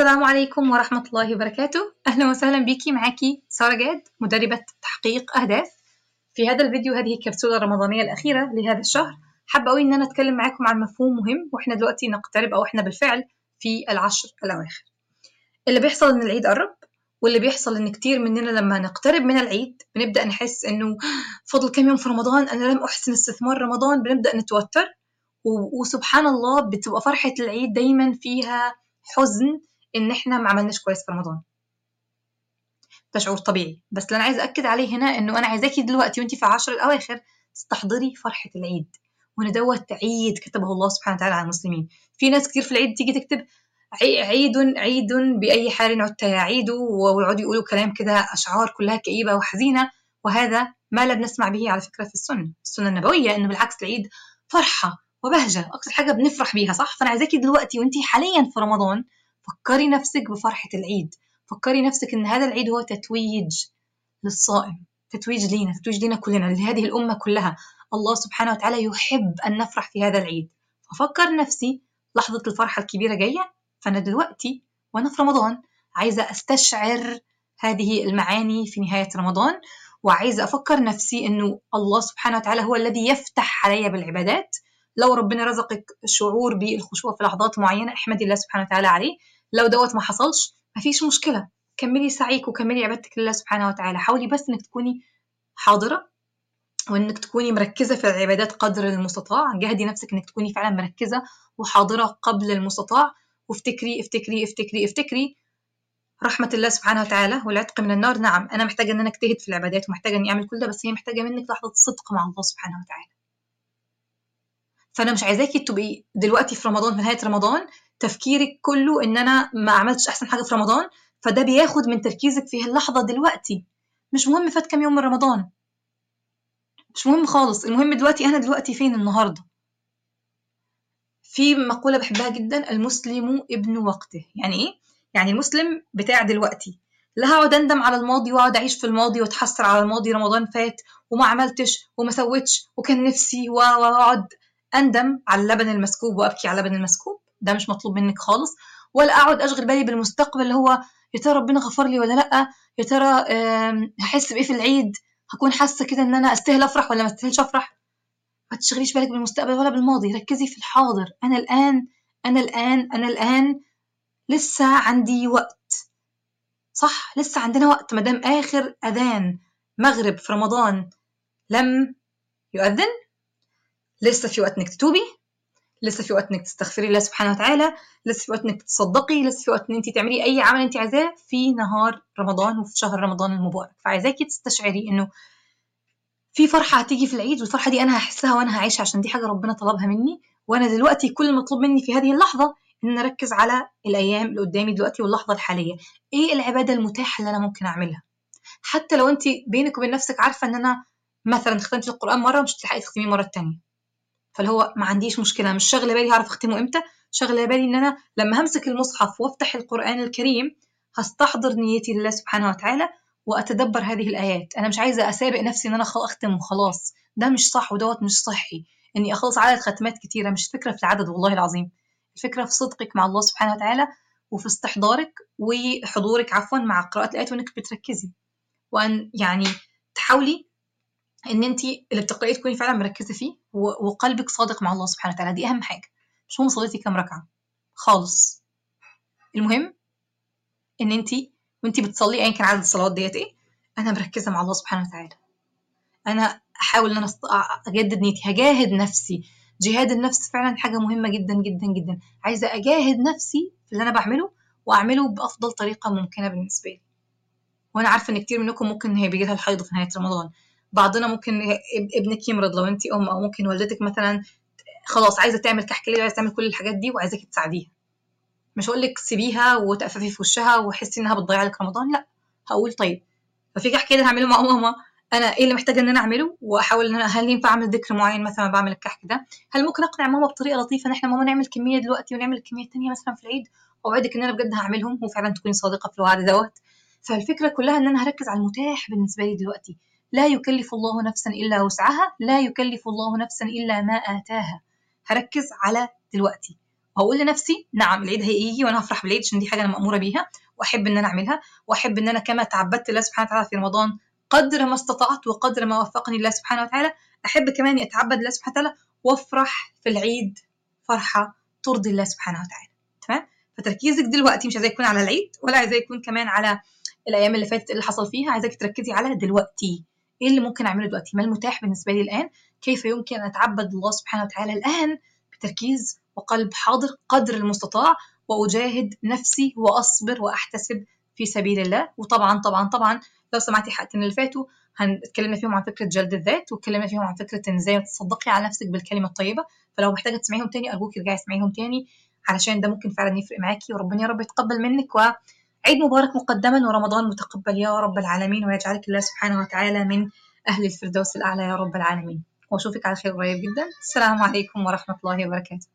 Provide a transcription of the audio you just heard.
السلام عليكم ورحمة الله وبركاته. أهلا وسهلا بيكي. معاكي سارة جاد مدربة تحقيق أهداف في هذا الفيديو. هذه الكبسولة الرمضانية الأخيرة لهذا الشهر. حابة أوي إن أنا أتكلم معاكم عن مفهوم مهم وإحنا دلوقتي نقترب أو إحنا بالفعل في العشر الأواخر. اللي بيحصل إن العيد قرب واللي بيحصل إن كتير مننا لما نقترب من العيد بنبدأ نحس إنه فضل كام يوم في رمضان أنا لم أحسن استثمار رمضان بنبدأ نتوتر. وسبحان الله بتبقى فرحة العيد دايما فيها حزن إن إحنا ما عملناش كويس في رمضان. ده شعور طبيعي. بس اللي أنا عايزة أكد عليه هنا إنه أنا عايزاكي دلوقتي وانت في العشر الأواخر تستحضري فرحة العيد. وإن دوت عيد كتبه الله سبحانه وتعالى على المسلمين. في ناس كتير في العيد تيجي تكتب عيد عيد بأي حال عدت يا عيد ويقعدوا يقولوا كلام كده أشعار كلها كئيبة وحزينة. وهذا ما لا بنسمع به على فكرة في السنة. السنة النبوية إنه بالعكس العيد فرحة وبهجة. أكثر حاجة بنفرح بيها صح؟ فأنا عايزاكي دلوقتي وانت حاليا في رمضان فكري نفسك بفرحة العيد. فكري نفسك إن هذا العيد هو تتويج للصائم تتويج لينا تتويج لينا كلنا لهذه الأمة كلها. الله سبحانه وتعالى يحب أن نفرح في هذا العيد. ففكر نفسي لحظة الفرحة الكبيرة جاية فأنا دلوقتي وأنا في رمضان عايزة أستشعر هذه المعاني في نهاية رمضان وعايزة أفكر نفسي إنه الله سبحانه وتعالى هو الذي يفتح علي بالعبادات. لو ربنا رزقك شعور بالخشوع في لحظات معينة احمدي الله سبحانه وتعالى عليه. لو دوت ما حصلش مفيش مشكلة. كملي سعيك وكملي عبادتك لله سبحانه وتعالى. حاولي بس إنك تكوني حاضرة وإنك تكوني مركزة في العبادات قدر المستطاع. جهدي نفسك إنك تكوني فعلا مركزة وحاضرة قبل المستطاع. وافتكري افتكري افتكري افتكري رحمة الله سبحانه وتعالى والعتق من النار. نعم أنا محتاجة إن أنا أجتهد في العبادات ومحتاجة إني أعمل كل ده بس هي محتاجة منك لحظة صدق مع الله سبحانه وتعالى. فأنا مش عايزاكي تبقي دلوقتي في رمضان في نهاية رمضان تفكيرك كله إن أنا ما عملتش أحسن حاجة في رمضان فده بياخد من تركيزك في اللحظة دلوقتي. مش مهم فات كام يوم من رمضان. مش مهم خالص. المهم دلوقتي أنا دلوقتي فين النهارده؟ في مقولة بحبها جدا المسلم ابن وقته. يعني إيه؟ يعني المسلم بتاع دلوقتي. لا هقعد أندم على الماضي وأقعد أعيش في الماضي وأتحسر على الماضي رمضان فات وما عملتش وما سويتش وكان نفسي وأقعد أندم على اللبن المسكوب وأبكي على اللبن المسكوب. ده مش مطلوب منك خالص. ولا أقعد أشغل بالي بالمستقبل اللي هو يا ترى ربنا غفر لي ولا لأ؟ يا ترى هحس بإيه في العيد؟ هكون حاسة كده إن أنا أستاهل أفرح ولا ما أستاهلش أفرح؟ ما تشغليش بالك بالمستقبل ولا بالماضي ركزي في الحاضر. أنا الآن أنا الآن أنا الآن لسه عندي وقت. صح؟ لسه عندنا وقت. ما دام آخر أذان مغرب في رمضان لم يؤذن لسه في وقت إنك تتوبي. لسه في وقت إنك تستغفري الله سبحانه وتعالى لسه في وقت إنك تتصدقي لسه في وقت إن أنت تعملي أي عمل أنت عايزاه في نهار رمضان وفي شهر رمضان المبارك. فعايزاكي تستشعري إنه في فرحة هتيجي في العيد والفرحة دي أنا هحسها وأنا هعيشها عشان دي حاجة ربنا طلبها مني. وأنا دلوقتي كل المطلوب مني في هذه اللحظة إن أركز على الأيام اللي قدامي دلوقتي واللحظة الحالية. إيه العبادة المتاحة اللي أنا ممكن أعملها؟ حتى لو أنت بينك وبين نفسك عارفة إن أنا مثلا ختمت القرآن مرة مش هتلحقي تختميه مرة الثانية فاللي هو ما عنديش مشكلة. مش شاغلة بالي هعرف أختمه إمتى؟ شاغلة بالي إن أنا لما همسك المصحف وأفتح القرآن الكريم هستحضر نيتي لله سبحانه وتعالى وأتدبر هذه الآيات. أنا مش عايزة أسابق نفسي إن أنا اختم وخلاص ده مش صح ودوت مش صحي. إني أخلص عدد ختمات كتيرة. مش الفكرة في العدد والله العظيم. الفكرة في صدقك مع الله سبحانه وتعالى وفي استحضارك وحضورك عفوا مع قراءة الآيات وإنك بتركزي. وأن يعني تحاولي إن انت اللي بتقرايه تكوني فعلا مركزة فيه وقلبك صادق مع الله سبحانه وتعالى. دي أهم حاجة. مش مهم صليتي كام ركعة. خالص. المهم إن انت وانت بتصلي ايا كان عدد الصلوات ديت إيه أنا مركزة مع الله سبحانه وتعالى. أنا أحاول إن أنا أجدد نيتي. هجاهد نفسي. جهاد النفس فعلا حاجة مهمة جدا جدا جدا. عايزة أجاهد نفسي في اللي أنا بعمله وأعمله بأفضل طريقة ممكنة بالنسبة لي. وأنا عارفة إن كتير منكم ممكن هي بيجي لها الحيض في نهاية رمضان. بعضنا ممكن ابنك يمرض لو انت أم أو ممكن والدتك مثلا خلاص عايزة تعمل كحك ليه عايزة تعمل كل الحاجات دي وعايزاكي تساعديها. مش هقول لك سيبيها وتقففي في وشها وحسي إنها بتضيع لك رمضان لأ. هقول طيب ففي كحك كده هعمله مع ماما أنا إيه اللي محتاجة إن أنا أعمله؟ وأحاول إن أنا هل ينفع أعمل ذكر معين مثلا بعمل الكحك ده؟ هل ممكن أقنع ماما بطريقة لطيفة إن إحنا ماما نعمل كمية دلوقتي ونعمل الكميه الثانية مثلا في العيد؟ واوعدك إن أنا بجد هعملهم وفعلا تكوني صادقة في الوعد دوت. فالفكرة كلها إن أنا هركز على المتاح بالنسبة لي دلوقتي. لا يكلف الله نفسا إلا وسعها لا يكلف الله نفسا إلا ما آتاها. هركز على دلوقتي. وهقول لنفسي نعم العيد هيجي وأنا هفرح بالعيد عشان دي حاجة أنا مأمورة بيها وأحب إن أنا أعملها وأحب إن أنا كما تعبدت الله سبحانه وتعالى في رمضان قدر ما استطعت وقدر ما وفقني الله سبحانه وتعالى أحب كمان أتعبد الله سبحانه وتعالى وأفرح في العيد فرحة ترضي الله سبحانه وتعالى. تمام؟ فتركيزك دلوقتي مش عايزاه يكون على العيد ولا عايزاه يكون كمان على الأيام اللي فاتت اللي حصل فيها عايزاك تركزي على دلوقتي. إيه اللي ممكن أعمله دلوقتي؟ ما المتاح بالنسبة لي الآن كيف يمكن أن أتعبد الله سبحانه وتعالى الآن بتركيز وقلب حاضر قدر المستطاع وأجاهد نفسي وأصبر وأحتسب في سبيل الله؟ وطبعا طبعا طبعا لو سمعتي حلقتين اللي فاتوا اتكلمنا فيهم عن فكرة جلد الذات واتكلمنا فيهم عن فكرة إن إزاي تصدقي على نفسك بالكلمة الطيبة. فلو محتاجة تسمعيهم تاني أرجوك ارجعي اسمعيهم تاني علشان ده ممكن فعلا يفرق معاكي وربنا يا رب يتقبل منك وعيد مبارك مقدما ورمضان متقبل يا رب العالمين ويجعلك الله سبحانه وتعالى من أهل الفردوس الأعلى يا رب العالمين. وأشوفك على خير قريب جدا. السلام عليكم ورحمة الله وبركاته.